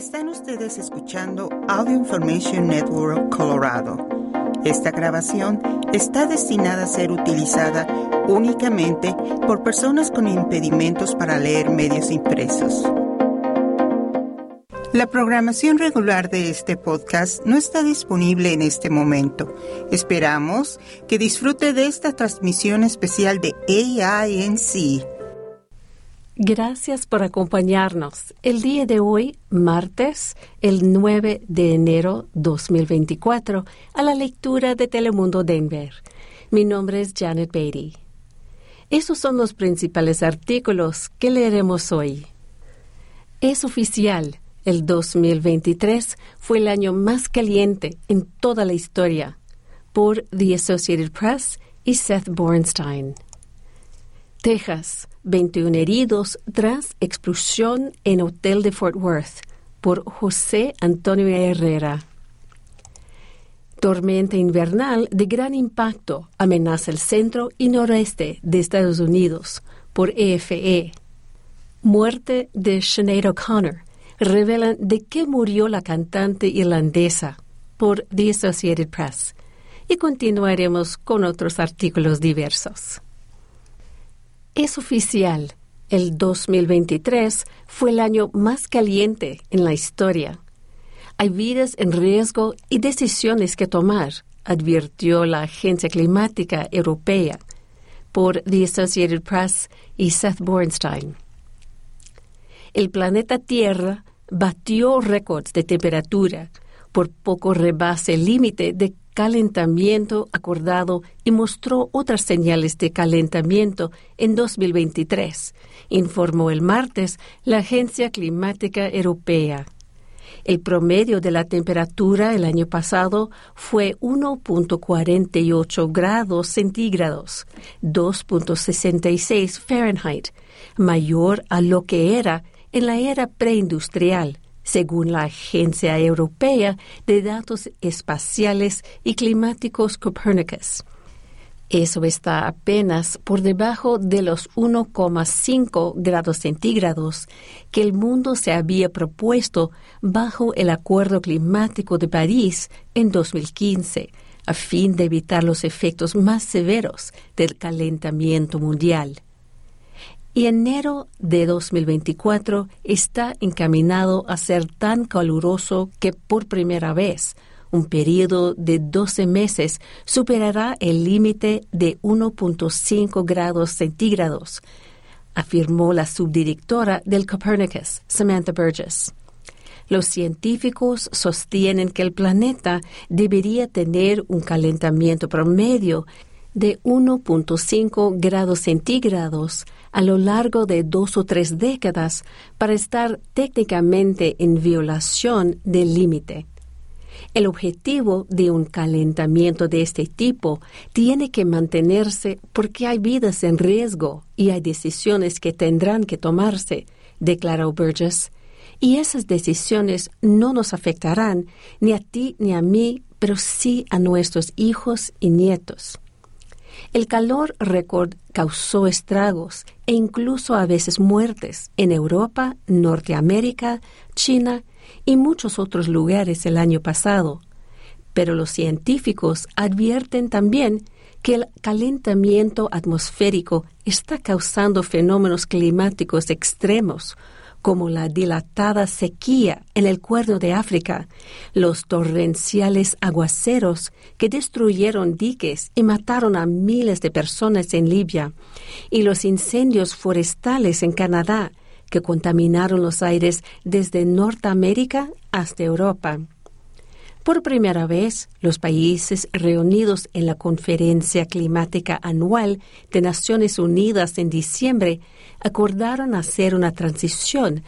Están ustedes escuchando Audio Information Network Colorado. Esta grabación está destinada a ser utilizada únicamente por personas con impedimentos para leer medios impresos. La programación regular de este podcast no está disponible en este momento. Esperamos que disfrute de esta transmisión especial de AINC Gracias por acompañarnos. El día de hoy, martes, el 9 de enero 2024, a la lectura de Telemundo Denver. Mi nombre es Janet Beatty. Esos son los principales artículos que leeremos hoy. Es oficial, el 2023 fue el año más caliente en toda la historia, por The Associated Press y Seth Bornstein. Texas, 21 heridos tras explosión en hotel de Fort Worth por José Antonio Herrera. Tormenta invernal de gran impacto amenaza el centro y noroeste de Estados Unidos por EFE. Muerte de Sinead O'Connor revelan de qué murió la cantante irlandesa por The Associated Press. Y continuaremos con otros artículos diversos. Es oficial, el 2023 fue el año más caliente en la historia. Hay vidas en riesgo y decisiones que tomar, advirtió la Agencia Climática Europea por The Associated Press y Seth Bornstein. El planeta Tierra batió récords de temperatura, por poco rebase el límite de calentamiento acordado y mostró otras señales de calentamiento en 2023, informó el martes la Agencia Climática Europea. El promedio de la temperatura el año pasado fue 1.48 grados centígrados, 2.66 Fahrenheit, mayor a lo que era en la era preindustrial según la Agencia Europea de Datos Espaciales y Climáticos Copernicus. Eso está apenas por debajo de los 1,5 grados centígrados que el mundo se había propuesto bajo el Acuerdo Climático de París en 2015, a fin de evitar los efectos más severos del calentamiento mundial y enero de 2024 está encaminado a ser tan caluroso que por primera vez un periodo de 12 meses superará el límite de 1.5 grados centígrados, afirmó la subdirectora del Copernicus, Samantha Burgess. Los científicos sostienen que el planeta debería tener un calentamiento promedio de 1.5 grados centígrados a lo largo de dos o tres décadas para estar técnicamente en violación del límite. El objetivo de un calentamiento de este tipo tiene que mantenerse porque hay vidas en riesgo y hay decisiones que tendrán que tomarse, declaró Burgess. Y esas decisiones no nos afectarán ni a ti ni a mí, pero sí a nuestros hijos y nietos. El calor récord causó estragos e incluso a veces muertes en Europa, Norteamérica, China y muchos otros lugares el año pasado. Pero los científicos advierten también que el calentamiento atmosférico está causando fenómenos climáticos extremos, como la dilatada sequía en el cuerno de África, los torrenciales aguaceros que destruyeron diques y mataron a miles de personas en Libia, y los incendios forestales en Canadá que contaminaron los aires desde Norteamérica hasta Europa. Por primera vez, los países reunidos en la Conferencia Climática Anual de Naciones Unidas en diciembre acordaron hacer una transición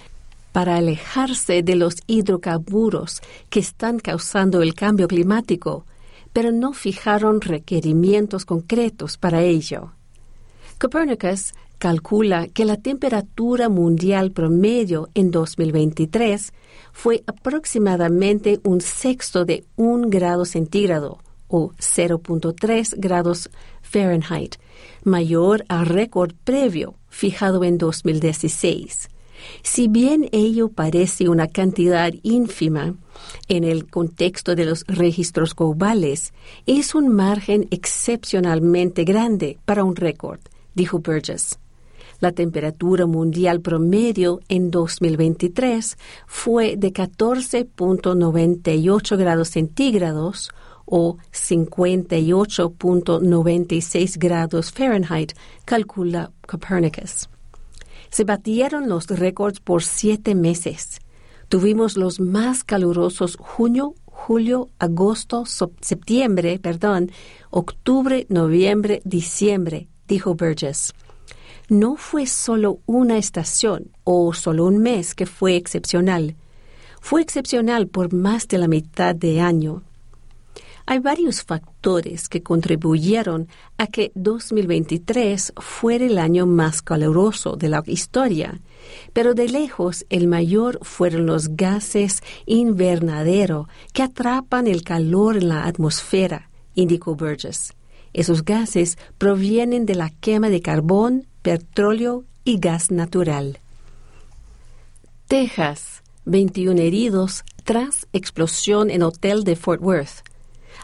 para alejarse de los hidrocarburos que están causando el cambio climático, pero no fijaron requerimientos concretos para ello. Copernicus calcula que la temperatura mundial promedio en 2023 fue aproximadamente un sexto de un grado centígrado o 0.3 grados Fahrenheit, mayor al récord previo fijado en 2016. Si bien ello parece una cantidad ínfima en el contexto de los registros globales, es un margen excepcionalmente grande para un récord, dijo Burgess. La temperatura mundial promedio en 2023 fue de 14.98 grados centígrados o 58.96 grados Fahrenheit, calcula Copernicus. Se batieron los récords por siete meses. Tuvimos los más calurosos junio, julio, agosto, septiembre, perdón, octubre, noviembre, diciembre, dijo Burgess. No fue solo una estación o solo un mes que fue excepcional. Fue excepcional por más de la mitad de año. Hay varios factores que contribuyeron a que 2023 fuera el año más caluroso de la historia, pero de lejos el mayor fueron los gases invernadero que atrapan el calor en la atmósfera, indicó Burgess. Esos gases provienen de la quema de carbón, petróleo y gas natural. Texas, 21 heridos tras explosión en hotel de Fort Worth.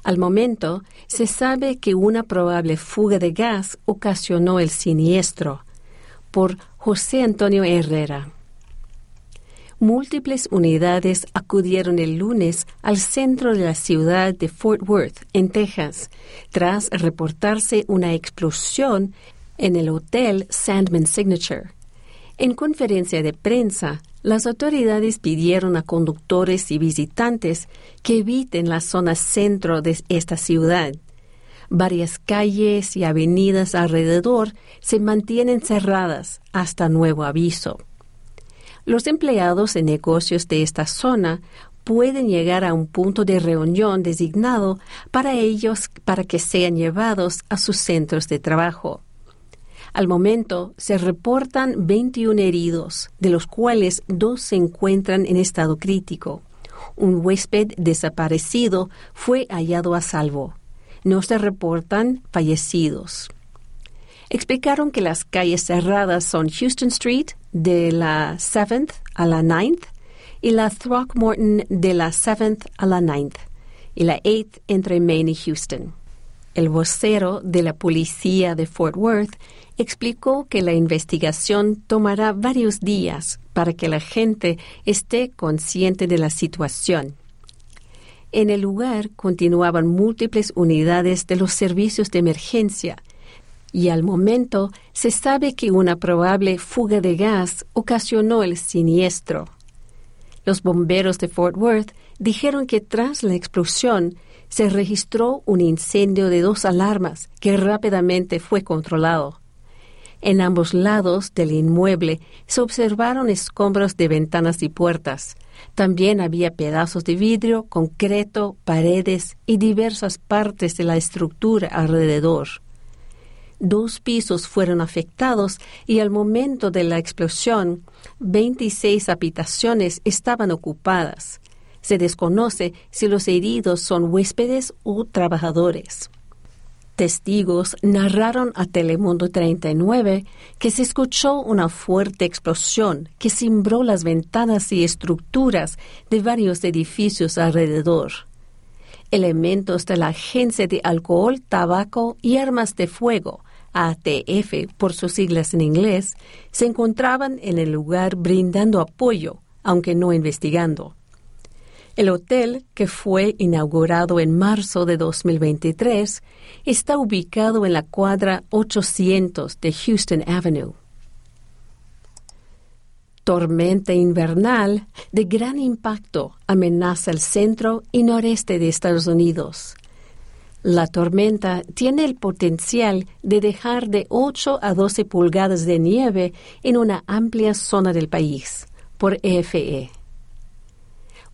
Al momento, se sabe que una probable fuga de gas ocasionó el siniestro. Por José Antonio Herrera. Múltiples unidades acudieron el lunes al centro de la ciudad de Fort Worth, en Texas, tras reportarse una explosión en el hotel Sandman Signature. En conferencia de prensa, las autoridades pidieron a conductores y visitantes que eviten la zona centro de esta ciudad. Varias calles y avenidas alrededor se mantienen cerradas hasta nuevo aviso. Los empleados en negocios de esta zona pueden llegar a un punto de reunión designado para ellos para que sean llevados a sus centros de trabajo. Al momento se reportan 21 heridos, de los cuales dos se encuentran en estado crítico. Un huésped desaparecido fue hallado a salvo. No se reportan fallecidos. Explicaron que las calles cerradas son Houston Street de la 7th a la 9th y la Throckmorton de la 7th a la 9th y la 8th entre Maine y Houston. El vocero de la policía de Fort Worth explicó que la investigación tomará varios días para que la gente esté consciente de la situación. En el lugar continuaban múltiples unidades de los servicios de emergencia y al momento se sabe que una probable fuga de gas ocasionó el siniestro. Los bomberos de Fort Worth dijeron que tras la explosión se registró un incendio de dos alarmas que rápidamente fue controlado. En ambos lados del inmueble se observaron escombros de ventanas y puertas. También había pedazos de vidrio, concreto, paredes y diversas partes de la estructura alrededor. Dos pisos fueron afectados y al momento de la explosión, 26 habitaciones estaban ocupadas. Se desconoce si los heridos son huéspedes o trabajadores. Testigos narraron a Telemundo 39 que se escuchó una fuerte explosión que cimbró las ventanas y estructuras de varios edificios alrededor. Elementos de la Agencia de Alcohol, Tabaco y Armas de Fuego, ATF por sus siglas en inglés, se encontraban en el lugar brindando apoyo, aunque no investigando. El hotel, que fue inaugurado en marzo de 2023, está ubicado en la cuadra 800 de Houston Avenue. Tormenta invernal de gran impacto amenaza el centro y noreste de Estados Unidos. La tormenta tiene el potencial de dejar de 8 a 12 pulgadas de nieve en una amplia zona del país, por EFE.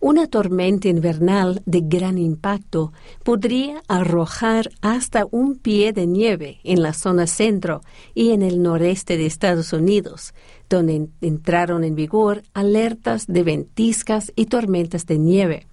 Una tormenta invernal de gran impacto podría arrojar hasta un pie de nieve en la zona centro y en el noreste de Estados Unidos, donde entraron en vigor alertas de ventiscas y tormentas de nieve.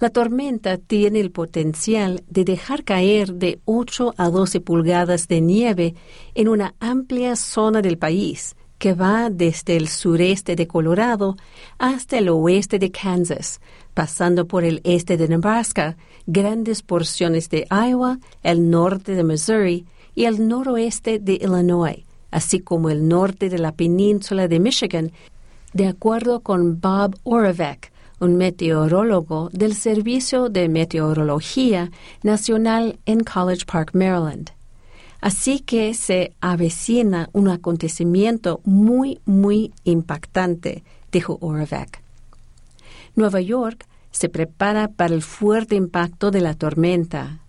La tormenta tiene el potencial de dejar caer de 8 a 12 pulgadas de nieve en una amplia zona del país, que va desde el sureste de Colorado hasta el oeste de Kansas, pasando por el este de Nebraska, grandes porciones de Iowa, el norte de Missouri y el noroeste de Illinois, así como el norte de la península de Michigan, de acuerdo con Bob Oravec, un meteorólogo del Servicio de Meteorología Nacional en College Park, Maryland. Así que se avecina un acontecimiento muy, muy impactante, dijo Oravec. Nueva York se prepara para el fuerte impacto de la tormenta.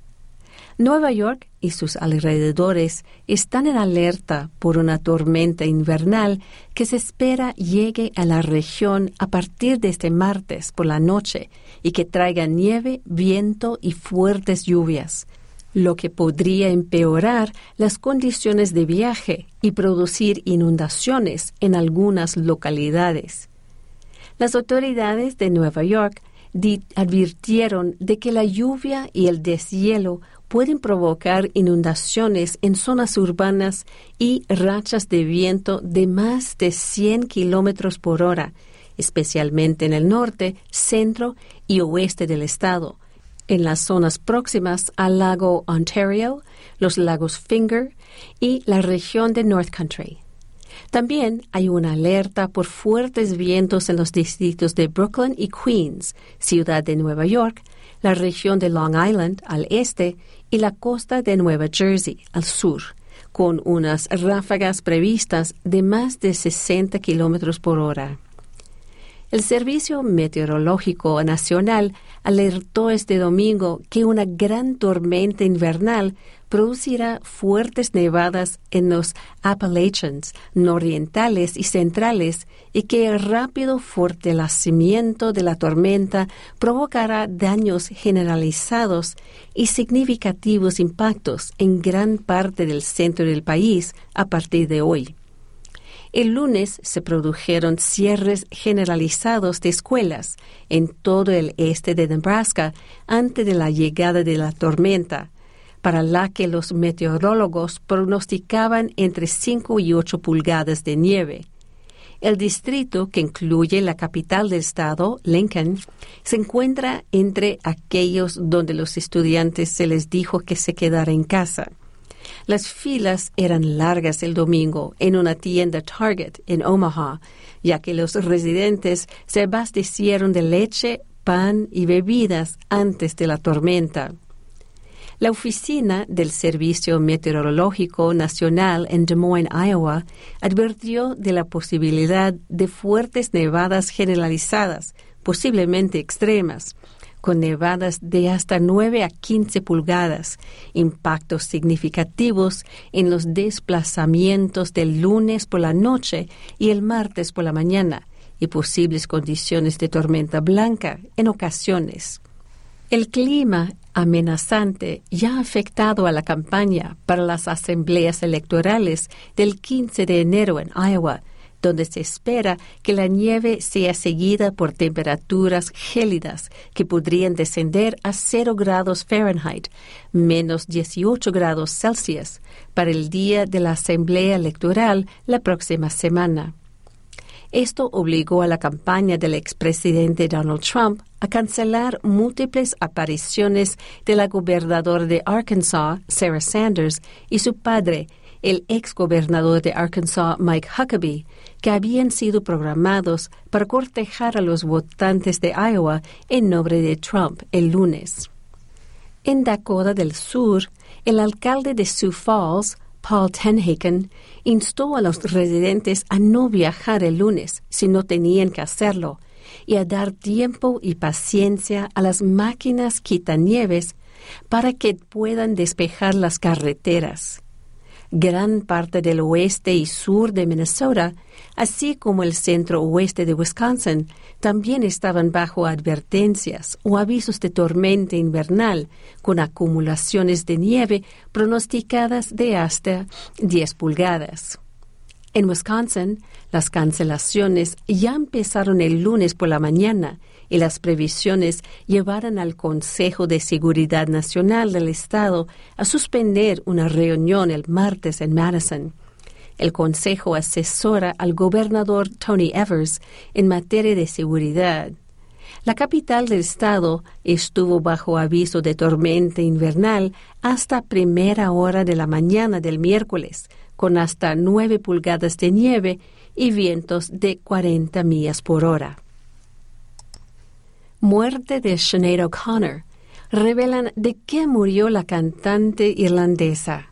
Nueva York y sus alrededores están en alerta por una tormenta invernal que se espera llegue a la región a partir de este martes por la noche y que traiga nieve, viento y fuertes lluvias, lo que podría empeorar las condiciones de viaje y producir inundaciones en algunas localidades. Las autoridades de Nueva York advirtieron de que la lluvia y el deshielo pueden provocar inundaciones en zonas urbanas y rachas de viento de más de 100 kilómetros por hora, especialmente en el norte, centro y oeste del estado, en las zonas próximas al lago Ontario, los lagos Finger y la región de North Country. También hay una alerta por fuertes vientos en los distritos de Brooklyn y Queens, ciudad de Nueva York, la región de Long Island al este y la costa de Nueva Jersey al sur, con unas ráfagas previstas de más de 60 kilómetros por hora. El Servicio Meteorológico Nacional alertó este domingo que una gran tormenta invernal producirá fuertes nevadas en los Appalachians nororientales y centrales y que el rápido fortalecimiento de la tormenta provocará daños generalizados y significativos impactos en gran parte del centro del país a partir de hoy. El lunes se produjeron cierres generalizados de escuelas en todo el este de Nebraska antes de la llegada de la tormenta, para la que los meteorólogos pronosticaban entre 5 y 8 pulgadas de nieve. El distrito, que incluye la capital del estado, Lincoln, se encuentra entre aquellos donde los estudiantes se les dijo que se quedara en casa. Las filas eran largas el domingo en una tienda Target en Omaha, ya que los residentes se abastecieron de leche, pan y bebidas antes de la tormenta. La oficina del Servicio Meteorológico Nacional en Des Moines, Iowa, advirtió de la posibilidad de fuertes nevadas generalizadas, posiblemente extremas, con nevadas de hasta 9 a 15 pulgadas, impactos significativos en los desplazamientos del lunes por la noche y el martes por la mañana, y posibles condiciones de tormenta blanca en ocasiones. El clima amenazante ya ha afectado a la campaña para las asambleas electorales del 15 de enero en Iowa, donde se espera que la nieve sea seguida por temperaturas gélidas que podrían descender a 0 grados Fahrenheit, menos 18 grados Celsius, para el día de la asamblea electoral la próxima semana. Esto obligó a la campaña del expresidente Donald Trump a cancelar múltiples apariciones de la gobernadora de Arkansas, Sarah Sanders, y su padre, el exgobernador de Arkansas, Mike Huckabee, que habían sido programados para cortejar a los votantes de Iowa en nombre de Trump el lunes. En Dakota del Sur, el alcalde de Sioux Falls, Paul Tenhaken, instó a los residentes a no viajar el lunes si no tenían que hacerlo y a dar tiempo y paciencia a las máquinas quitanieves para que puedan despejar las carreteras. Gran parte del oeste y sur de Minnesota, así como el centro oeste de Wisconsin, también estaban bajo advertencias o avisos de tormenta invernal, con acumulaciones de nieve pronosticadas de hasta 10 pulgadas. En Wisconsin, las cancelaciones ya empezaron el lunes por la mañana y las previsiones llevaron al Consejo de Seguridad Nacional del Estado a suspender una reunión el martes en Madison. El Consejo asesora al gobernador Tony Evers en materia de seguridad. La capital del estado estuvo bajo aviso de tormenta invernal hasta primera hora de la mañana del miércoles, con hasta nueve pulgadas de nieve y vientos de 40 millas por hora. Muerte de Sinead O'Connor revelan de qué murió la cantante irlandesa.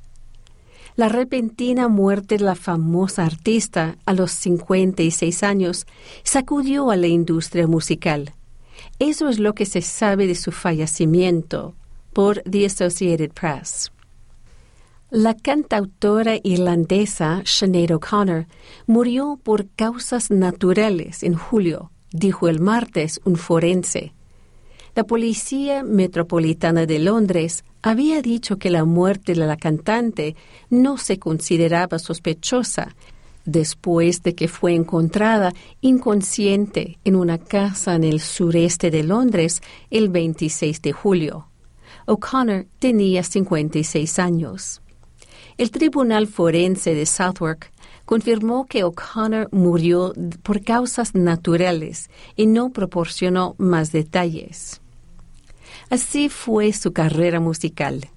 La repentina muerte de la famosa artista a los 56 años sacudió a la industria musical. Eso es lo que se sabe de su fallecimiento por The Associated Press. La cantautora irlandesa Sinead O'Connor murió por causas naturales en julio, dijo el martes un forense. La Policía Metropolitana de Londres había dicho que la muerte de la cantante no se consideraba sospechosa después de que fue encontrada inconsciente en una casa en el sureste de Londres el 26 de julio. O'Connor tenía 56 años. El Tribunal Forense de Southwark confirmó que O'Connor murió por causas naturales y no proporcionó más detalles. Así fue su carrera musical.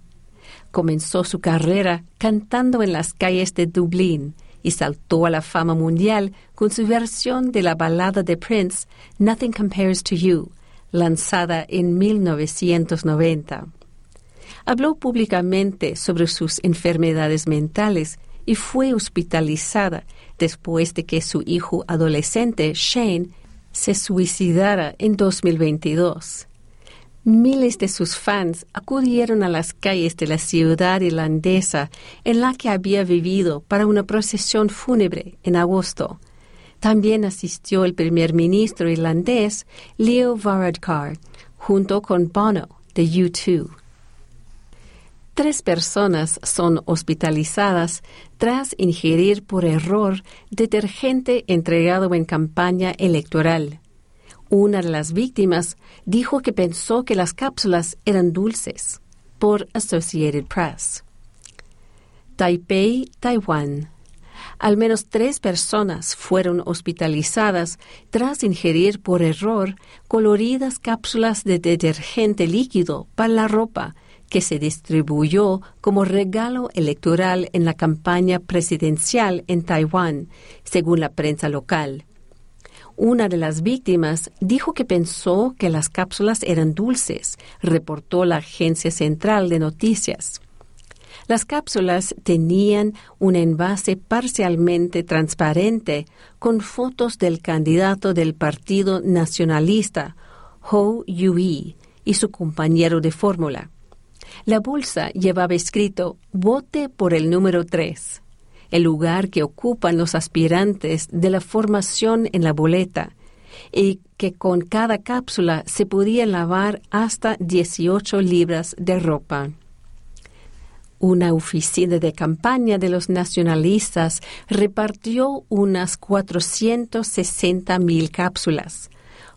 Comenzó su carrera cantando en las calles de Dublín y saltó a la fama mundial con su versión de la balada de Prince, Nothing Compares to You, lanzada en 1990. Habló públicamente sobre sus enfermedades mentales y fue hospitalizada después de que su hijo adolescente, Shane, se suicidara en 2022. Miles de sus fans acudieron a las calles de la ciudad irlandesa en la que había vivido para una procesión fúnebre en agosto. También asistió el primer ministro irlandés Leo Varadkar junto con Bono de U2. Tres personas son hospitalizadas tras ingerir por error detergente entregado en campaña electoral. Una de las víctimas dijo que pensó que las cápsulas eran dulces por Associated Press. Taipei, Taiwán. Al menos tres personas fueron hospitalizadas tras ingerir por error coloridas cápsulas de detergente líquido para la ropa que se distribuyó como regalo electoral en la campaña presidencial en Taiwán, según la prensa local. Una de las víctimas dijo que pensó que las cápsulas eran dulces, reportó la Agencia Central de Noticias. Las cápsulas tenían un envase parcialmente transparente con fotos del candidato del Partido Nacionalista, Ho Yui, y su compañero de fórmula. La bolsa llevaba escrito Vote por el número 3 el lugar que ocupan los aspirantes de la formación en la boleta y que con cada cápsula se podía lavar hasta 18 libras de ropa. Una oficina de campaña de los nacionalistas repartió unas 460 mil cápsulas.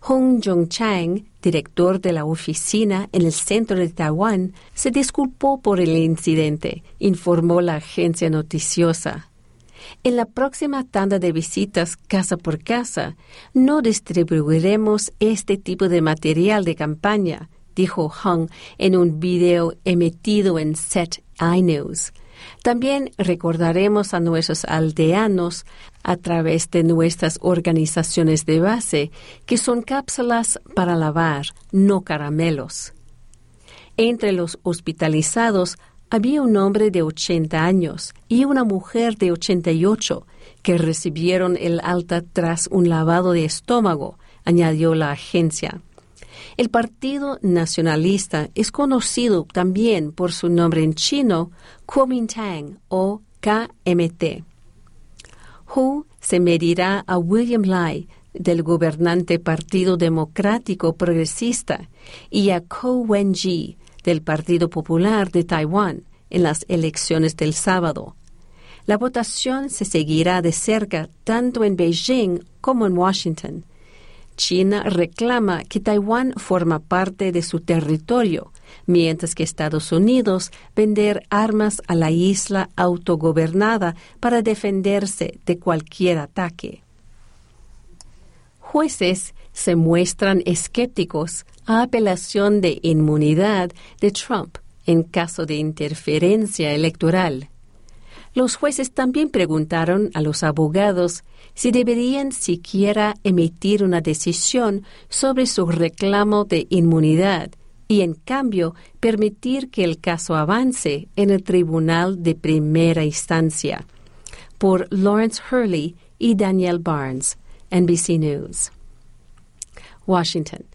Hong Jong-chang, director de la oficina en el centro de Taiwán, se disculpó por el incidente, informó la agencia noticiosa. En la próxima tanda de visitas casa por casa, no distribuiremos este tipo de material de campaña, dijo Hong en un video emitido en Set iNews. También recordaremos a nuestros aldeanos a través de nuestras organizaciones de base que son cápsulas para lavar, no caramelos. Entre los hospitalizados había un hombre de 80 años y una mujer de 88 que recibieron el alta tras un lavado de estómago, añadió la agencia. El Partido Nacionalista es conocido también por su nombre en chino, Kuomintang o KMT. Hu se medirá a William Lai del gobernante Partido Democrático Progresista y a Ko Wen-ji del Partido Popular de Taiwán en las elecciones del sábado. La votación se seguirá de cerca tanto en Beijing como en Washington. China reclama que Taiwán forma parte de su territorio, mientras que Estados Unidos vender armas a la isla autogobernada para defenderse de cualquier ataque. Jueces se muestran escépticos a apelación de inmunidad de Trump en caso de interferencia electoral. Los jueces también preguntaron a los abogados si deberían siquiera emitir una decisión sobre su reclamo de inmunidad y en cambio permitir que el caso avance en el tribunal de primera instancia. Por Lawrence Hurley y Daniel Barnes, NBC News. Washington.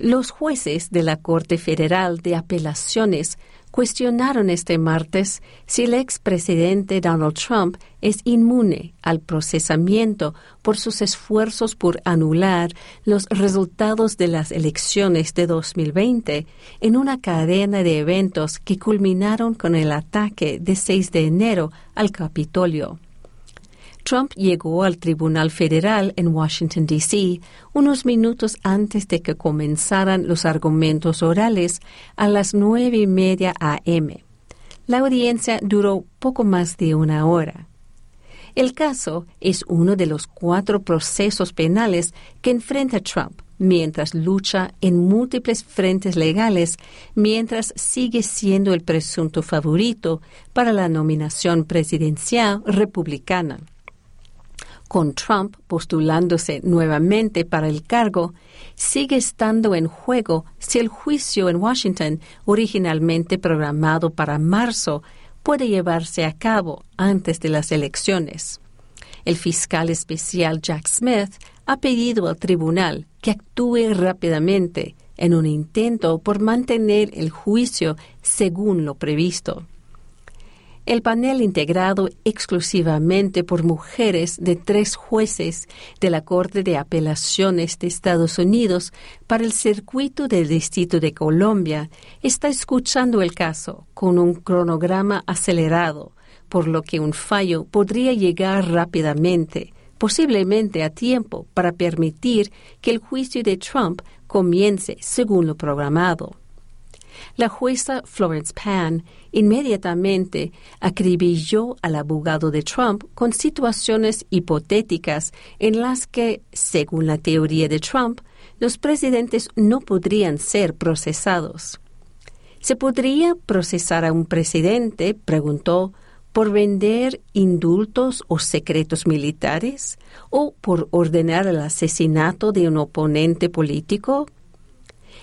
Los jueces de la Corte Federal de Apelaciones cuestionaron este martes si el expresidente Donald Trump es inmune al procesamiento por sus esfuerzos por anular los resultados de las elecciones de 2020 en una cadena de eventos que culminaron con el ataque de 6 de enero al Capitolio. Trump llegó al Tribunal Federal en Washington, D.C. unos minutos antes de que comenzaran los argumentos orales a las nueve y media a.m. La audiencia duró poco más de una hora. El caso es uno de los cuatro procesos penales que enfrenta Trump mientras lucha en múltiples frentes legales, mientras sigue siendo el presunto favorito para la nominación presidencial republicana con Trump postulándose nuevamente para el cargo, sigue estando en juego si el juicio en Washington, originalmente programado para marzo, puede llevarse a cabo antes de las elecciones. El fiscal especial Jack Smith ha pedido al tribunal que actúe rápidamente en un intento por mantener el juicio según lo previsto. El panel integrado exclusivamente por mujeres de tres jueces de la Corte de Apelaciones de Estados Unidos para el circuito del Distrito de Colombia está escuchando el caso con un cronograma acelerado, por lo que un fallo podría llegar rápidamente, posiblemente a tiempo para permitir que el juicio de Trump comience según lo programado. La jueza Florence Pan inmediatamente acribilló al abogado de Trump con situaciones hipotéticas en las que, según la teoría de Trump, los presidentes no podrían ser procesados. ¿Se podría procesar a un presidente? preguntó, por vender indultos o secretos militares o por ordenar el asesinato de un oponente político?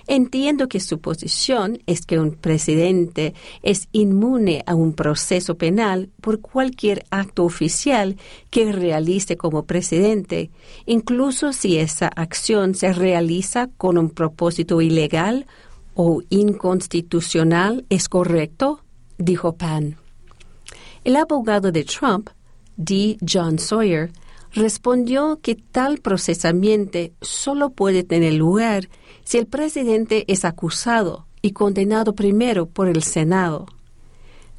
Entiendo que su posición es que un presidente es inmune a un proceso penal por cualquier acto oficial que realice como presidente, incluso si esa acción se realiza con un propósito ilegal o inconstitucional, ¿es correcto? dijo Pan. El abogado de Trump, D. John Sawyer, respondió que tal procesamiento solo puede tener lugar si el presidente es acusado y condenado primero por el Senado.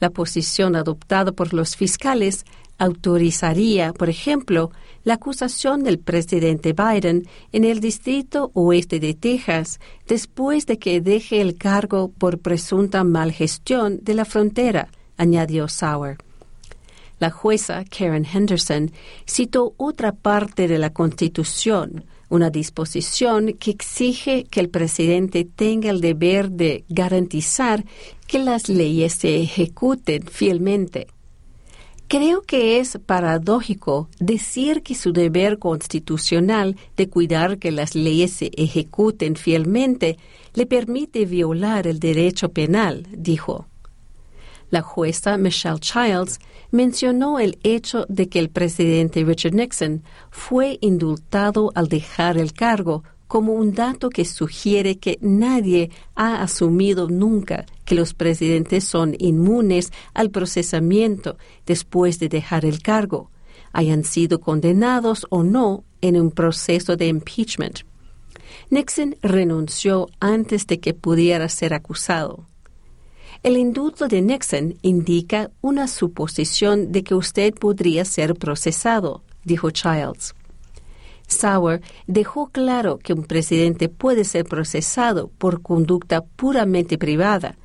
La posición adoptada por los fiscales autorizaría, por ejemplo, la acusación del presidente Biden en el distrito oeste de Texas después de que deje el cargo por presunta malgestión de la frontera, añadió Sauer. La jueza Karen Henderson citó otra parte de la Constitución una disposición que exige que el presidente tenga el deber de garantizar que las leyes se ejecuten fielmente. Creo que es paradójico decir que su deber constitucional de cuidar que las leyes se ejecuten fielmente le permite violar el derecho penal, dijo. La jueza Michelle Childs mencionó el hecho de que el presidente Richard Nixon fue indultado al dejar el cargo como un dato que sugiere que nadie ha asumido nunca que los presidentes son inmunes al procesamiento después de dejar el cargo, hayan sido condenados o no en un proceso de impeachment. Nixon renunció antes de que pudiera ser acusado. El indulto de Nixon indica una suposición de que usted podría ser procesado, dijo Childs. Sauer dejó claro que un presidente puede ser procesado por conducta puramente privada,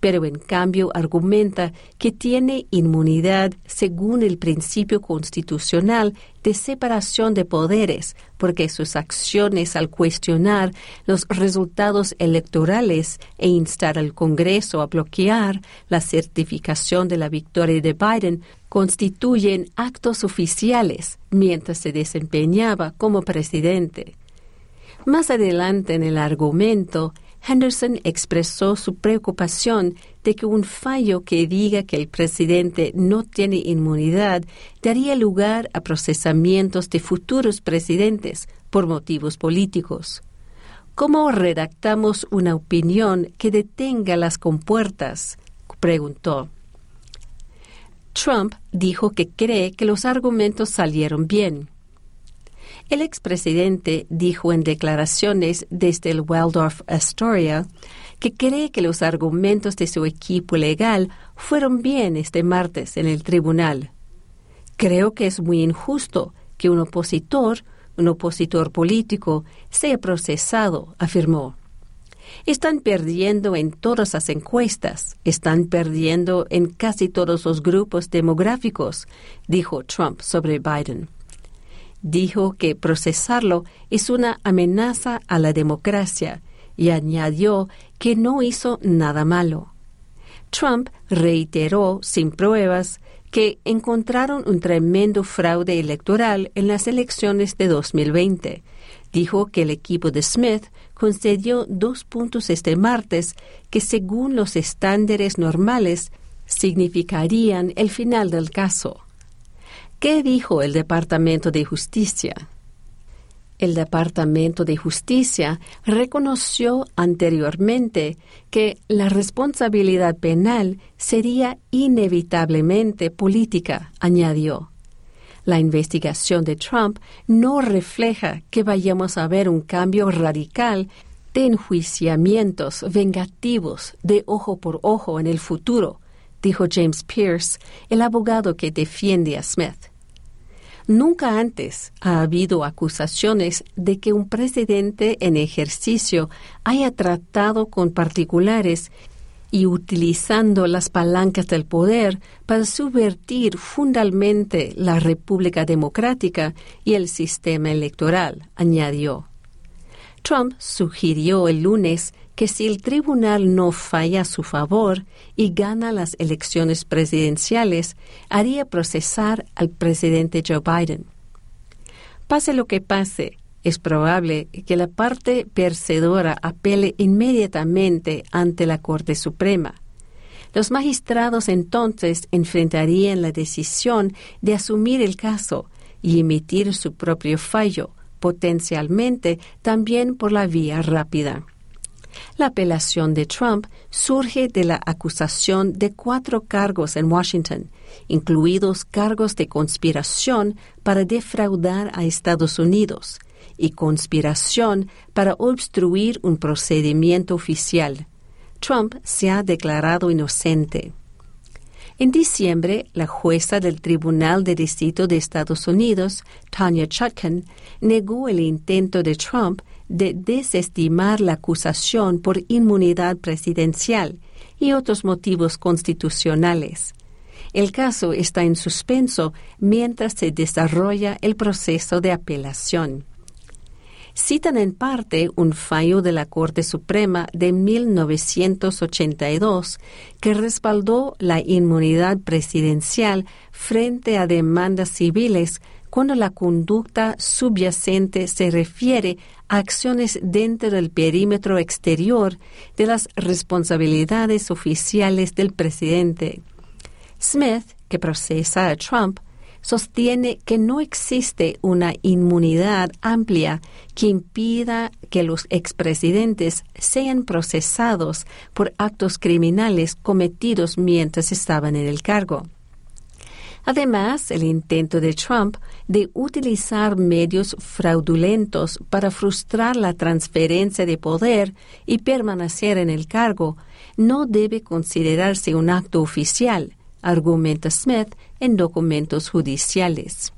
pero en cambio argumenta que tiene inmunidad según el principio constitucional de separación de poderes, porque sus acciones al cuestionar los resultados electorales e instar al Congreso a bloquear la certificación de la victoria de Biden constituyen actos oficiales mientras se desempeñaba como presidente. Más adelante en el argumento, Henderson expresó su preocupación de que un fallo que diga que el presidente no tiene inmunidad daría lugar a procesamientos de futuros presidentes por motivos políticos. ¿Cómo redactamos una opinión que detenga las compuertas? preguntó. Trump dijo que cree que los argumentos salieron bien. El expresidente dijo en declaraciones desde el Waldorf Astoria que cree que los argumentos de su equipo legal fueron bien este martes en el tribunal. Creo que es muy injusto que un opositor, un opositor político, sea procesado, afirmó. Están perdiendo en todas las encuestas, están perdiendo en casi todos los grupos demográficos, dijo Trump sobre Biden dijo que procesarlo es una amenaza a la democracia y añadió que no hizo nada malo. Trump reiteró sin pruebas que encontraron un tremendo fraude electoral en las elecciones de 2020. Dijo que el equipo de Smith concedió dos puntos este martes que según los estándares normales significarían el final del caso. ¿Qué dijo el Departamento de Justicia? El Departamento de Justicia reconoció anteriormente que la responsabilidad penal sería inevitablemente política, añadió. La investigación de Trump no refleja que vayamos a ver un cambio radical de enjuiciamientos vengativos de ojo por ojo en el futuro, dijo James Pierce, el abogado que defiende a Smith. Nunca antes ha habido acusaciones de que un presidente en ejercicio haya tratado con particulares y utilizando las palancas del poder para subvertir fundamentalmente la República Democrática y el sistema electoral, añadió. Trump sugirió el lunes que si el tribunal no falla a su favor y gana las elecciones presidenciales, haría procesar al presidente Joe Biden. Pase lo que pase, es probable que la parte percedora apele inmediatamente ante la Corte Suprema. Los magistrados entonces enfrentarían la decisión de asumir el caso y emitir su propio fallo, potencialmente también por la vía rápida. La apelación de Trump surge de la acusación de cuatro cargos en Washington, incluidos cargos de conspiración para defraudar a Estados Unidos y conspiración para obstruir un procedimiento oficial. Trump se ha declarado inocente. En diciembre, la jueza del Tribunal de Distrito de Estados Unidos, Tanya Chutkan, negó el intento de Trump de desestimar la acusación por inmunidad presidencial y otros motivos constitucionales. El caso está en suspenso mientras se desarrolla el proceso de apelación. Citan en parte un fallo de la Corte Suprema de 1982 que respaldó la inmunidad presidencial frente a demandas civiles cuando la conducta subyacente se refiere a acciones dentro del perímetro exterior de las responsabilidades oficiales del presidente. Smith, que procesa a Trump, sostiene que no existe una inmunidad amplia que impida que los expresidentes sean procesados por actos criminales cometidos mientras estaban en el cargo. Además, el intento de Trump de utilizar medios fraudulentos para frustrar la transferencia de poder y permanecer en el cargo no debe considerarse un acto oficial, argumenta Smith en documentos judiciales.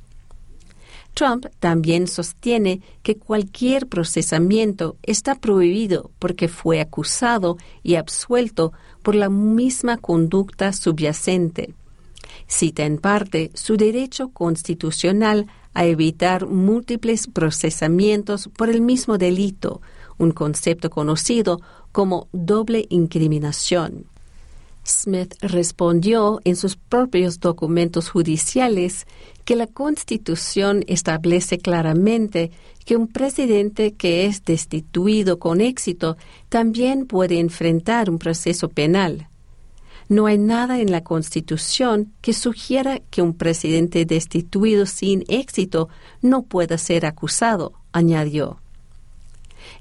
Trump también sostiene que cualquier procesamiento está prohibido porque fue acusado y absuelto por la misma conducta subyacente. Cita en parte su derecho constitucional a evitar múltiples procesamientos por el mismo delito, un concepto conocido como doble incriminación. Smith respondió en sus propios documentos judiciales que la Constitución establece claramente que un presidente que es destituido con éxito también puede enfrentar un proceso penal. No hay nada en la Constitución que sugiera que un presidente destituido sin éxito no pueda ser acusado, añadió.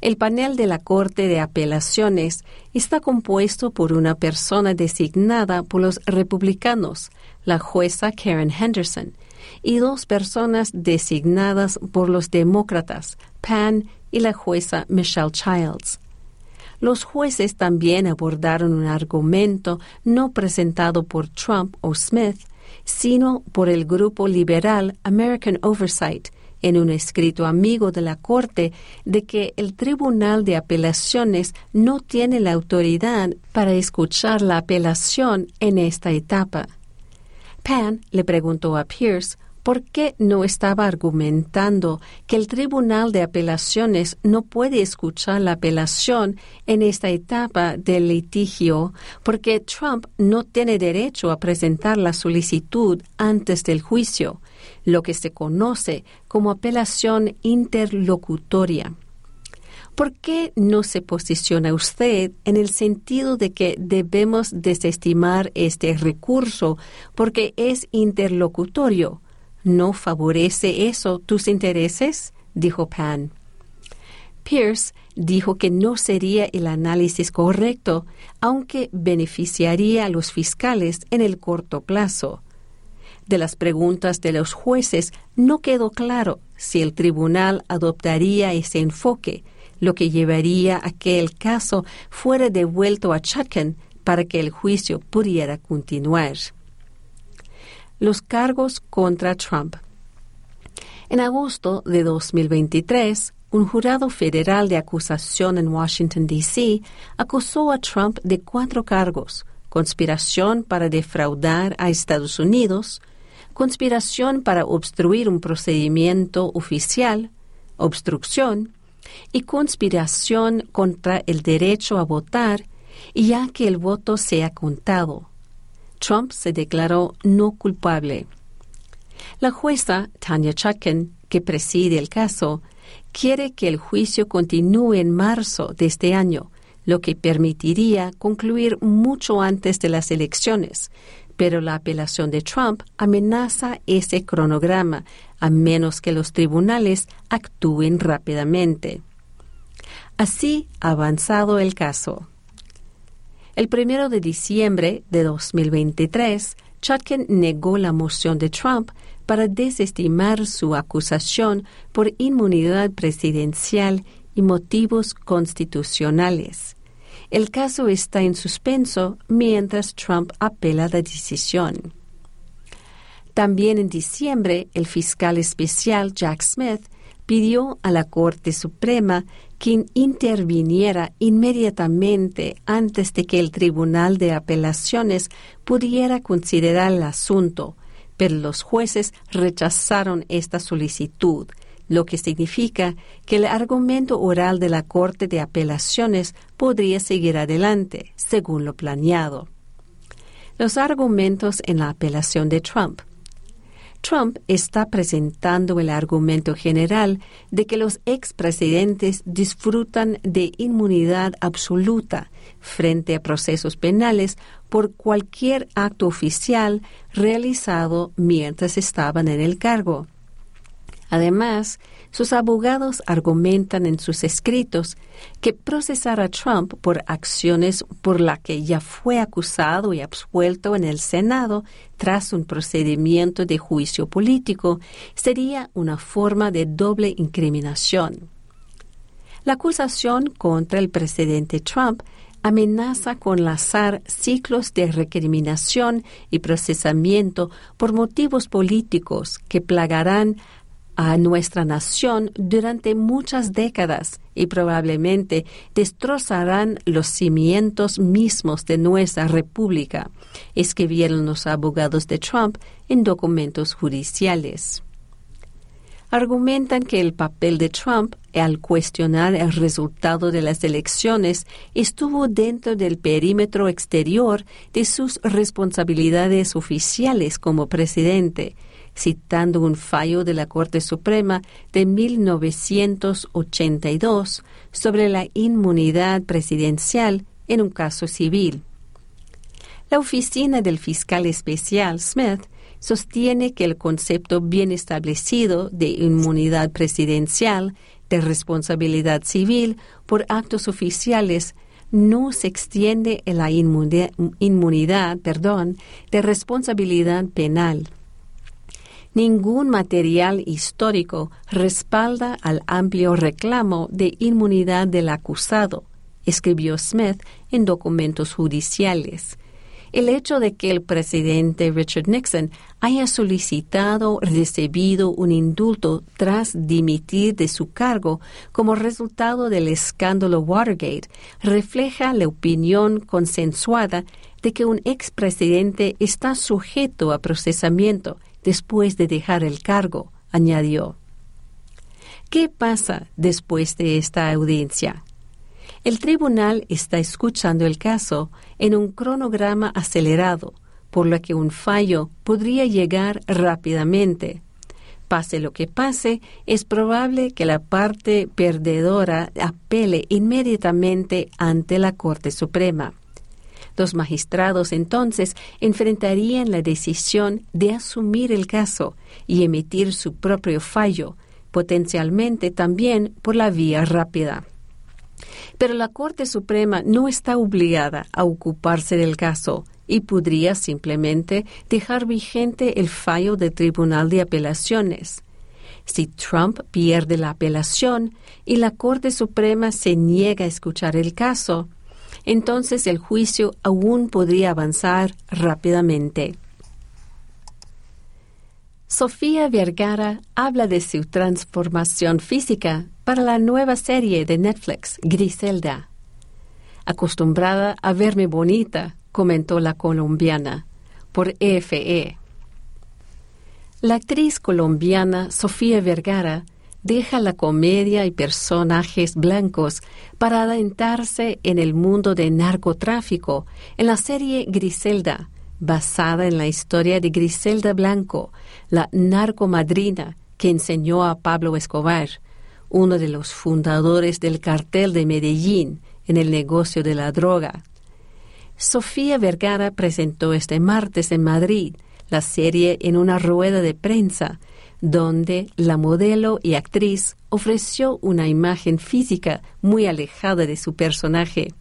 El panel de la Corte de Apelaciones está compuesto por una persona designada por los republicanos, la jueza Karen Henderson, y dos personas designadas por los demócratas, Pan y la jueza Michelle Childs. Los jueces también abordaron un argumento no presentado por Trump o Smith, sino por el grupo liberal American Oversight, en un escrito amigo de la Corte de que el Tribunal de Apelaciones no tiene la autoridad para escuchar la apelación en esta etapa. Pan le preguntó a Pierce por qué no estaba argumentando que el Tribunal de Apelaciones no puede escuchar la apelación en esta etapa del litigio porque Trump no tiene derecho a presentar la solicitud antes del juicio lo que se conoce como apelación interlocutoria. ¿Por qué no se posiciona usted en el sentido de que debemos desestimar este recurso porque es interlocutorio? ¿No favorece eso tus intereses? dijo Pan. Pierce dijo que no sería el análisis correcto, aunque beneficiaría a los fiscales en el corto plazo de las preguntas de los jueces no quedó claro si el tribunal adoptaría ese enfoque, lo que llevaría a que el caso fuera devuelto a Chutkan para que el juicio pudiera continuar. Los cargos contra Trump. En agosto de 2023, un jurado federal de acusación en Washington, D.C. acusó a Trump de cuatro cargos, conspiración para defraudar a Estados Unidos, conspiración para obstruir un procedimiento oficial, obstrucción, y conspiración contra el derecho a votar, ya que el voto sea contado. Trump se declaró no culpable. La jueza Tanya Chutkan, que preside el caso, quiere que el juicio continúe en marzo de este año, lo que permitiría concluir mucho antes de las elecciones, pero la apelación de Trump amenaza ese cronograma a menos que los tribunales actúen rápidamente. Así ha avanzado el caso. El primero de diciembre de 2023, Chutkin negó la moción de Trump para desestimar su acusación por inmunidad presidencial y motivos constitucionales. El caso está en suspenso mientras Trump apela la decisión. También en diciembre, el fiscal especial Jack Smith pidió a la Corte Suprema que interviniera inmediatamente antes de que el Tribunal de Apelaciones pudiera considerar el asunto, pero los jueces rechazaron esta solicitud lo que significa que el argumento oral de la Corte de Apelaciones podría seguir adelante, según lo planeado. Los argumentos en la apelación de Trump. Trump está presentando el argumento general de que los expresidentes disfrutan de inmunidad absoluta frente a procesos penales por cualquier acto oficial realizado mientras estaban en el cargo. Además, sus abogados argumentan en sus escritos que procesar a Trump por acciones por las que ya fue acusado y absuelto en el Senado tras un procedimiento de juicio político sería una forma de doble incriminación. La acusación contra el presidente Trump amenaza con lanzar ciclos de recriminación y procesamiento por motivos políticos que plagarán a nuestra nación durante muchas décadas y probablemente destrozarán los cimientos mismos de nuestra república, escribieron los abogados de Trump en documentos judiciales. Argumentan que el papel de Trump al cuestionar el resultado de las elecciones estuvo dentro del perímetro exterior de sus responsabilidades oficiales como presidente, citando un fallo de la Corte Suprema de 1982 sobre la inmunidad presidencial en un caso civil. La oficina del fiscal especial Smith sostiene que el concepto bien establecido de inmunidad presidencial, de responsabilidad civil por actos oficiales, no se extiende a la inmunidad, de responsabilidad penal. Ningún material histórico respalda al amplio reclamo de inmunidad del acusado, escribió Smith en documentos judiciales. El hecho de que el presidente Richard Nixon haya solicitado recibido un indulto tras dimitir de su cargo como resultado del escándalo Watergate refleja la opinión consensuada de que un expresidente está sujeto a procesamiento después de dejar el cargo, añadió. ¿Qué pasa después de esta audiencia? El tribunal está escuchando el caso en un cronograma acelerado, por lo que un fallo podría llegar rápidamente. Pase lo que pase, es probable que la parte perdedora apele inmediatamente ante la Corte Suprema. Los magistrados entonces enfrentarían la decisión de asumir el caso y emitir su propio fallo, potencialmente también por la vía rápida. Pero la Corte Suprema no está obligada a ocuparse del caso y podría simplemente dejar vigente el fallo del Tribunal de Apelaciones. Si Trump pierde la apelación y la Corte Suprema se niega a escuchar el caso, entonces el juicio aún podría avanzar rápidamente. Sofía Vergara habla de su transformación física para la nueva serie de Netflix, Griselda. Acostumbrada a verme bonita, comentó la colombiana, por EFE. La actriz colombiana Sofía Vergara deja la comedia y personajes blancos para adentrarse en el mundo de narcotráfico en la serie Griselda, basada en la historia de Griselda Blanco, la narcomadrina que enseñó a Pablo Escobar, uno de los fundadores del cartel de Medellín en el negocio de la droga. Sofía Vergara presentó este martes en Madrid la serie en una rueda de prensa, donde la modelo y actriz ofreció una imagen física muy alejada de su personaje.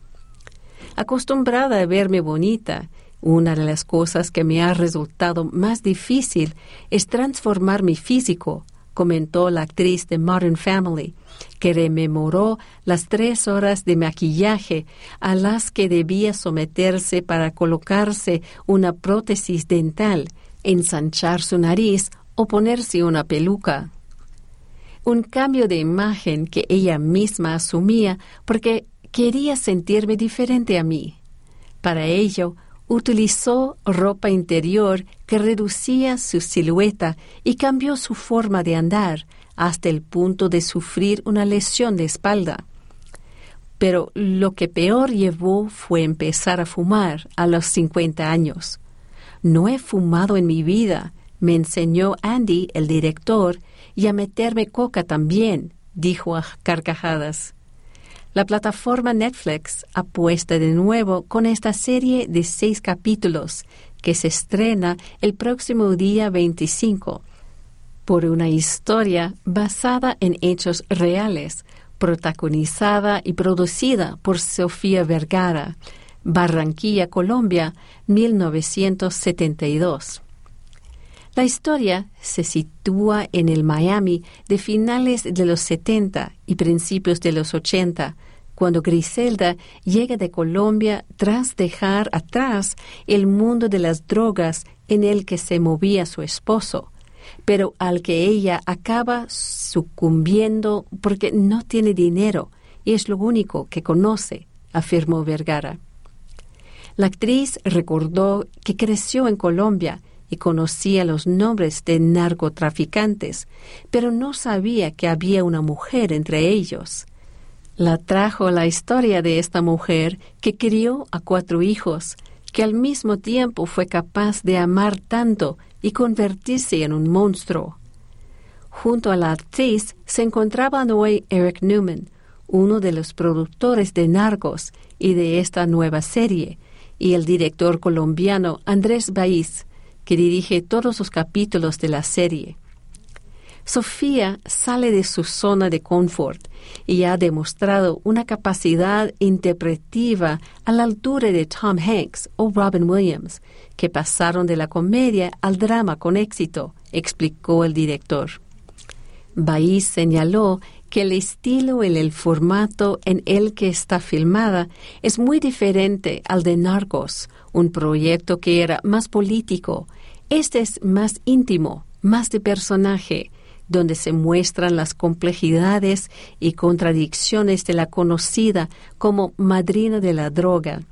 Acostumbrada a verme bonita, una de las cosas que me ha resultado más difícil es transformar mi físico comentó la actriz de Modern Family, que rememoró las tres horas de maquillaje a las que debía someterse para colocarse una prótesis dental, ensanchar su nariz o ponerse una peluca. Un cambio de imagen que ella misma asumía porque quería sentirme diferente a mí. Para ello, utilizó ropa interior que reducía su silueta y cambió su forma de andar hasta el punto de sufrir una lesión de espalda. Pero lo que peor llevó fue empezar a fumar a los 50 años. No he fumado en mi vida, me enseñó Andy, el director, y a meterme coca también, dijo a carcajadas. La plataforma Netflix apuesta de nuevo con esta serie de seis capítulos que se estrena el próximo día 25 por una historia basada en hechos reales, protagonizada y producida por Sofía Vergara, Barranquilla, Colombia, 1972. La historia se sitúa en el Miami de finales de los 70 y principios de los 80, cuando Griselda llega de Colombia tras dejar atrás el mundo de las drogas en el que se movía su esposo, pero al que ella acaba sucumbiendo porque no tiene dinero y es lo único que conoce, afirmó Vergara. La actriz recordó que creció en Colombia y conocía los nombres de narcotraficantes, pero no sabía que había una mujer entre ellos. La trajo la historia de esta mujer que crió a cuatro hijos, que al mismo tiempo fue capaz de amar tanto y convertirse en un monstruo. Junto a la actriz se encontraba Noé Eric Newman, uno de los productores de Narcos y de esta nueva serie, y el director colombiano Andrés Baiz, que dirige todos los capítulos de la serie. Sofía sale de su zona de confort y ha demostrado una capacidad interpretiva a la altura de Tom Hanks o Robin Williams, que pasaron de la comedia al drama con éxito, explicó el director. Baís señaló que el estilo y el formato en el que está filmada es muy diferente al de Narcos, un proyecto que era más político. Este es más íntimo, más de personaje, donde se muestran las complejidades y contradicciones de la conocida como madrina de la droga.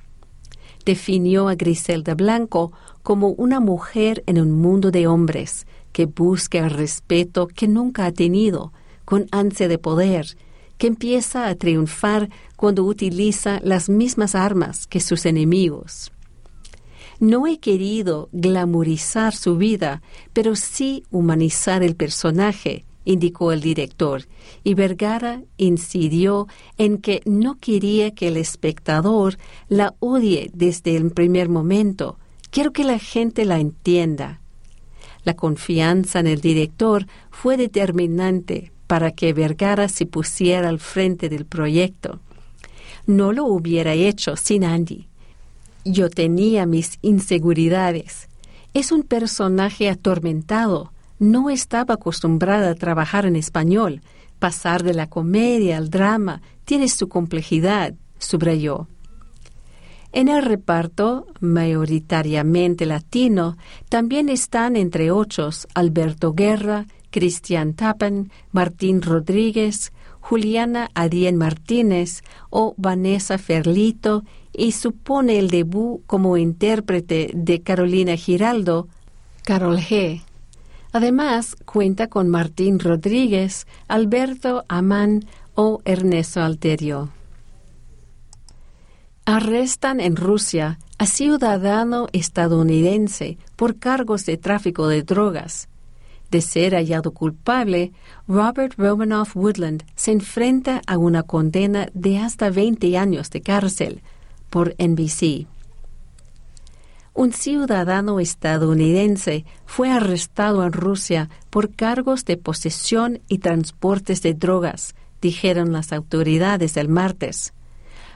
Definió a Griselda Blanco como una mujer en un mundo de hombres que busca el respeto que nunca ha tenido, con ansia de poder, que empieza a triunfar cuando utiliza las mismas armas que sus enemigos. No he querido glamorizar su vida, pero sí humanizar el personaje, indicó el director, y Vergara incidió en que no quería que el espectador la odie desde el primer momento. Quiero que la gente la entienda. La confianza en el director fue determinante para que Vergara se pusiera al frente del proyecto. No lo hubiera hecho sin Andy. Yo tenía mis inseguridades. Es un personaje atormentado. No estaba acostumbrada a trabajar en español. Pasar de la comedia al drama tiene su complejidad, subrayó. En el reparto, mayoritariamente latino, también están entre otros Alberto Guerra, Cristian Tappen, Martín Rodríguez, Juliana Adien Martínez o Vanessa Ferlito y supone el debut como intérprete de Carolina Giraldo, Carol G. Además, cuenta con Martín Rodríguez, Alberto Amán o Ernesto Alterio. Arrestan en Rusia a ciudadano estadounidense por cargos de tráfico de drogas. De ser hallado culpable, Robert Romanoff Woodland se enfrenta a una condena de hasta 20 años de cárcel por NBC. Un ciudadano estadounidense fue arrestado en Rusia por cargos de posesión y transportes de drogas, dijeron las autoridades el martes.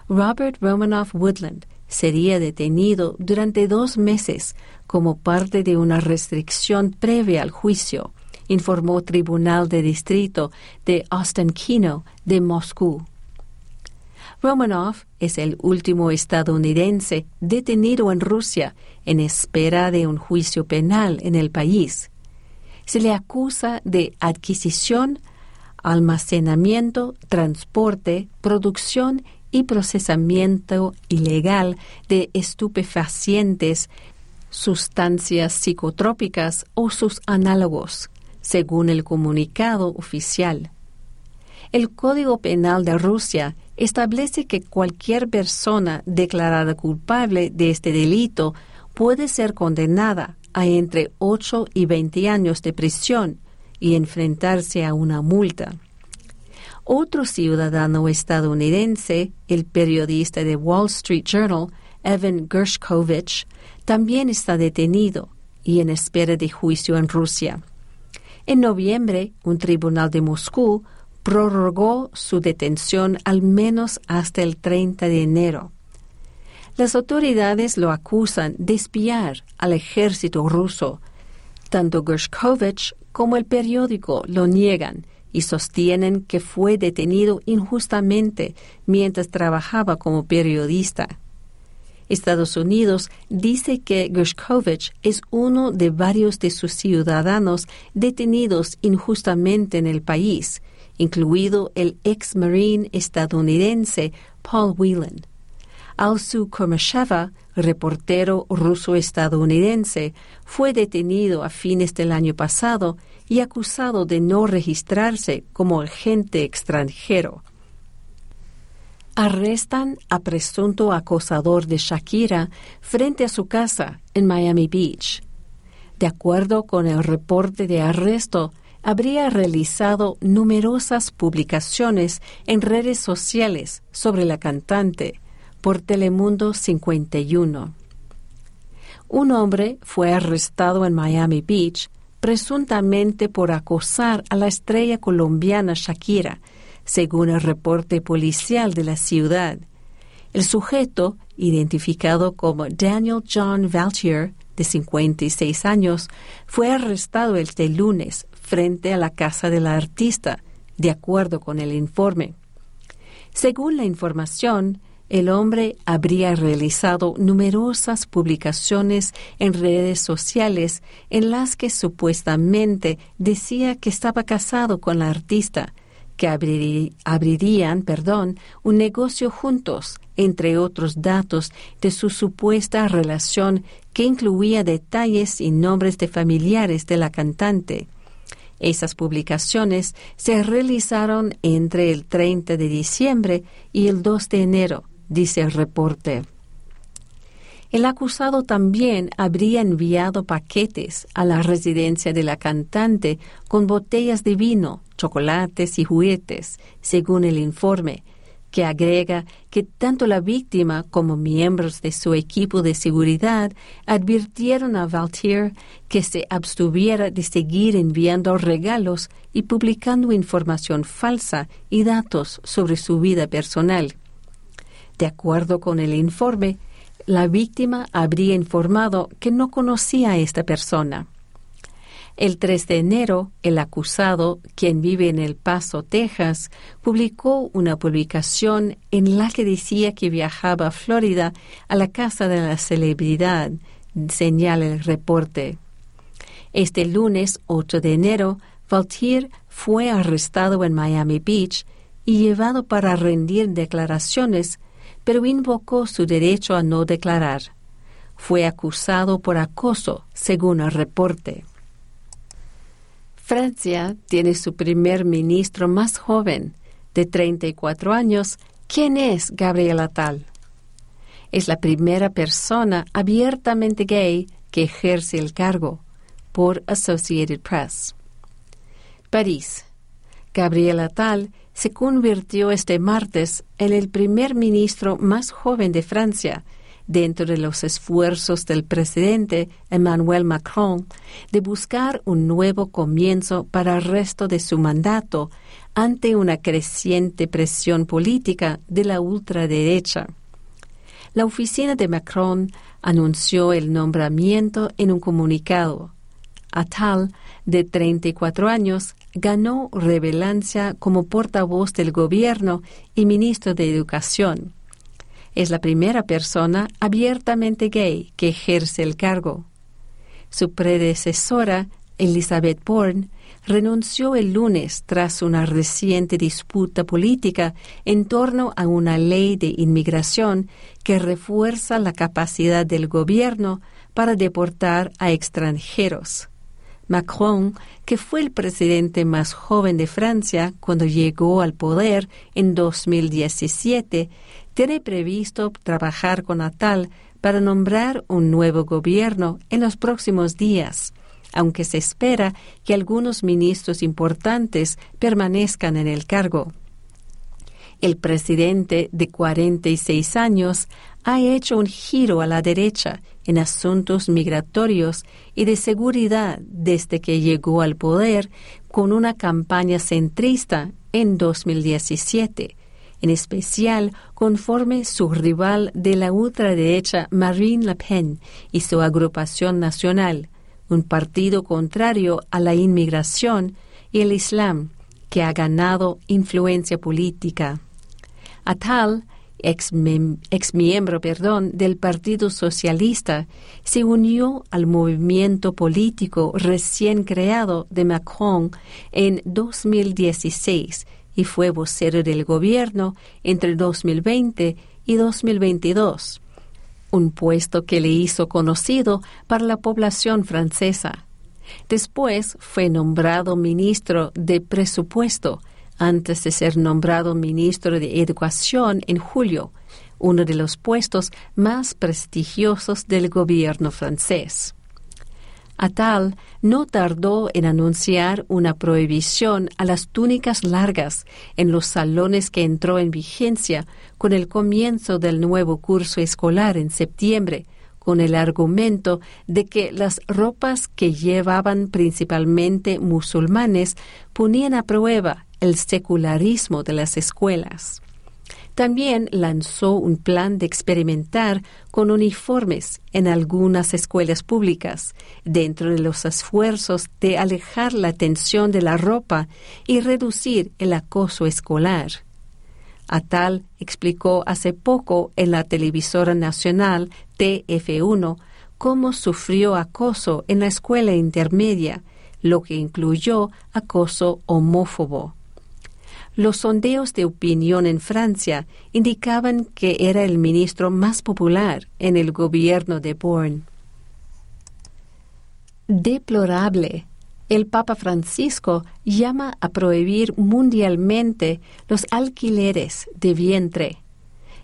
Robert Romanoff Woodland sería detenido durante dos meses como parte de una restricción previa al juicio, informó Tribunal de Distrito de Ostenkino de Moscú. Romanov es el último estadounidense detenido en Rusia en espera de un juicio penal en el país. Se le acusa de adquisición, almacenamiento, transporte, producción y procesamiento ilegal de estupefacientes, sustancias psicotrópicas o sus análogos, según el comunicado oficial. El Código Penal de Rusia establece que cualquier persona declarada culpable de este delito puede ser condenada a entre 8 y 20 años de prisión y enfrentarse a una multa. Otro ciudadano estadounidense, el periodista de Wall Street Journal, Evan Gershkovich, también está detenido y en espera de juicio en Rusia. En noviembre, un tribunal de Moscú prorrogó su detención al menos hasta el 30 de enero. Las autoridades lo acusan de espiar al ejército ruso. Tanto Gershkovich como el periódico lo niegan y sostienen que fue detenido injustamente mientras trabajaba como periodista. Estados Unidos dice que Gershkovich es uno de varios de sus ciudadanos detenidos injustamente en el país, incluido el ex marine estadounidense Paul Whelan. Alsu Kurmasheva, reportero ruso-estadounidense, fue detenido a fines del año pasado y acusado de no registrarse como agente extranjero arrestan a presunto acosador de Shakira frente a su casa en Miami Beach. De acuerdo con el reporte de arresto, habría realizado numerosas publicaciones en redes sociales sobre la cantante por Telemundo 51. Un hombre fue arrestado en Miami Beach presuntamente por acosar a la estrella colombiana Shakira, según el reporte policial de la ciudad. El sujeto, identificado como Daniel John Valtier, de 56 años, fue arrestado este lunes frente a la casa de la artista, de acuerdo con el informe. Según la información, el hombre habría realizado numerosas publicaciones en redes sociales en las que supuestamente decía que estaba casado con la artista, que abrirían perdón, un negocio juntos, entre otros datos de su supuesta relación que incluía detalles y nombres de familiares de la cantante. Esas publicaciones se realizaron entre el 30 de diciembre y el 2 de enero, dice el reporte. El acusado también habría enviado paquetes a la residencia de la cantante con botellas de vino, chocolates y juguetes, según el informe, que agrega que tanto la víctima como miembros de su equipo de seguridad advirtieron a Valtier que se abstuviera de seguir enviando regalos y publicando información falsa y datos sobre su vida personal. De acuerdo con el informe, la víctima habría informado que no conocía a esta persona. El 3 de enero, el acusado, quien vive en El Paso, Texas, publicó una publicación en la que decía que viajaba a Florida a la casa de la celebridad, señala el reporte. Este lunes 8 de enero, Valtier fue arrestado en Miami Beach y llevado para rendir declaraciones pero invocó su derecho a no declarar. Fue acusado por acoso, según el reporte. Francia tiene su primer ministro más joven, de 34 años. ¿Quién es Gabriel Attal? Es la primera persona abiertamente gay que ejerce el cargo, por Associated Press. París. Gabriel Attal se convirtió este martes en el primer ministro más joven de Francia, dentro de los esfuerzos del presidente Emmanuel Macron de buscar un nuevo comienzo para el resto de su mandato ante una creciente presión política de la ultraderecha. La oficina de Macron anunció el nombramiento en un comunicado. Atal, de 34 años, ganó relevancia como portavoz del gobierno y ministro de Educación. Es la primera persona abiertamente gay que ejerce el cargo. Su predecesora, Elizabeth Bourne, renunció el lunes tras una reciente disputa política en torno a una ley de inmigración que refuerza la capacidad del gobierno para deportar a extranjeros. Macron, que fue el presidente más joven de Francia cuando llegó al poder en 2017, tiene previsto trabajar con Atal para nombrar un nuevo gobierno en los próximos días, aunque se espera que algunos ministros importantes permanezcan en el cargo. El presidente de 46 años ha hecho un giro a la derecha en asuntos migratorios y de seguridad desde que llegó al poder con una campaña centrista en 2017, en especial conforme su rival de la ultraderecha Marine Le Pen y su agrupación nacional, un partido contrario a la inmigración y el Islam, que ha ganado influencia política. Atal ex, miembro perdón, del Partido Socialista, se unió al movimiento político recién creado de Macron en 2016 y fue vocero del gobierno entre 2020 y 2022, un puesto que le hizo conocido para la población francesa. Después fue nombrado ministro de Presupuesto antes de ser nombrado ministro de Educación en julio, uno de los puestos más prestigiosos del gobierno francés. Atal no tardó en anunciar una prohibición a las túnicas largas en los salones que entró en vigencia con el comienzo del nuevo curso escolar en septiembre, con el argumento de que las ropas que llevaban principalmente musulmanes ponían a prueba el secularismo de las escuelas. También lanzó un plan de experimentar con uniformes en algunas escuelas públicas, dentro de los esfuerzos de alejar la atención de la ropa y reducir el acoso escolar. Atal explicó hace poco en la televisora nacional TF1 cómo sufrió acoso en la escuela intermedia, lo que incluyó acoso homófobo. Los sondeos de opinión en Francia indicaban que era el ministro más popular en el gobierno de Bourne. Deplorable el Papa Francisco llama a prohibir mundialmente los alquileres de vientre.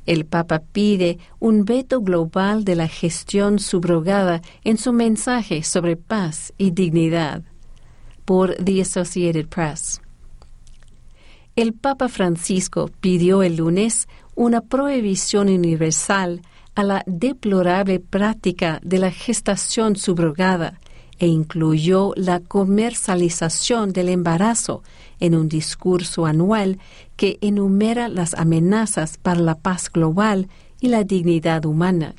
El Papa pide un veto global de la gestión subrogada en su mensaje sobre paz y dignidad. Por The Associated Press. El Papa Francisco pidió el lunes una prohibición universal a la deplorable práctica de la gestación subrogada e incluyó la comercialización del embarazo en un discurso anual que enumera las amenazas para la paz global y la dignidad humana.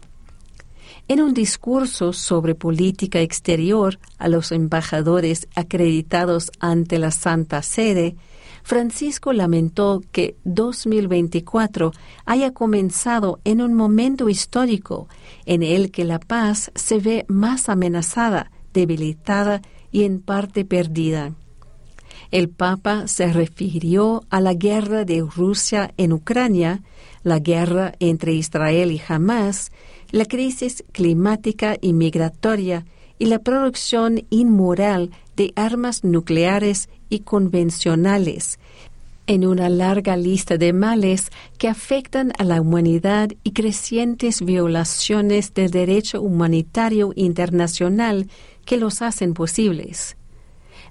En un discurso sobre política exterior a los embajadores acreditados ante la Santa Sede, Francisco lamentó que 2024 haya comenzado en un momento histórico en el que la paz se ve más amenazada debilitada y en parte perdida. El Papa se refirió a la guerra de Rusia en Ucrania, la guerra entre Israel y Hamas, la crisis climática y migratoria y la producción inmoral de armas nucleares y convencionales, en una larga lista de males que afectan a la humanidad y crecientes violaciones del derecho humanitario internacional que los hacen posibles.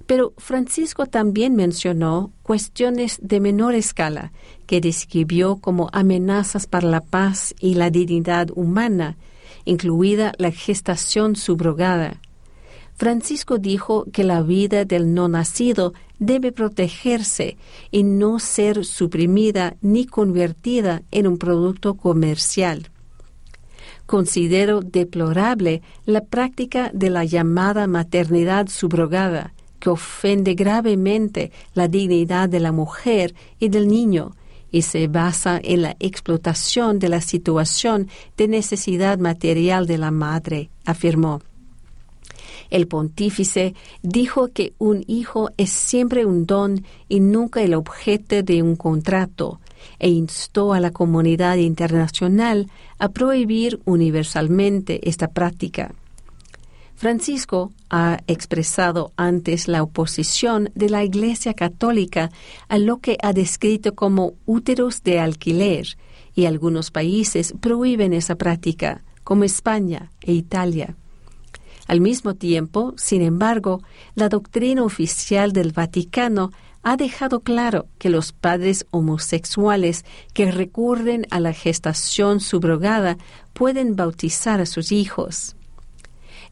Pero Francisco también mencionó cuestiones de menor escala que describió como amenazas para la paz y la dignidad humana, incluida la gestación subrogada. Francisco dijo que la vida del no nacido debe protegerse y no ser suprimida ni convertida en un producto comercial. Considero deplorable la práctica de la llamada maternidad subrogada, que ofende gravemente la dignidad de la mujer y del niño y se basa en la explotación de la situación de necesidad material de la madre, afirmó. El pontífice dijo que un hijo es siempre un don y nunca el objeto de un contrato, e instó a la comunidad internacional a prohibir universalmente esta práctica. Francisco ha expresado antes la oposición de la Iglesia Católica a lo que ha descrito como úteros de alquiler, y algunos países prohíben esa práctica, como España e Italia. Al mismo tiempo, sin embargo, la doctrina oficial del Vaticano ha dejado claro que los padres homosexuales que recurren a la gestación subrogada pueden bautizar a sus hijos.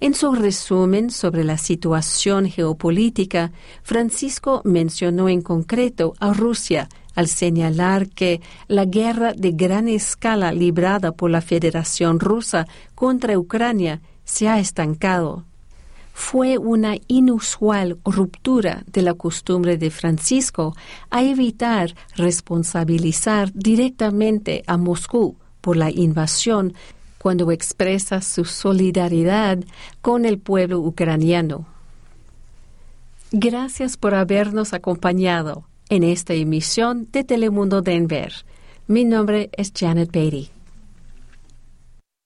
En su resumen sobre la situación geopolítica, Francisco mencionó en concreto a Rusia al señalar que la guerra de gran escala librada por la Federación Rusa contra Ucrania se ha estancado. fue una inusual ruptura de la costumbre de Francisco a evitar responsabilizar directamente a Moscú por la invasión cuando expresa su solidaridad con el pueblo ucraniano. Gracias por habernos acompañado en esta emisión de Telemundo Denver. Mi nombre es Janet Beatty.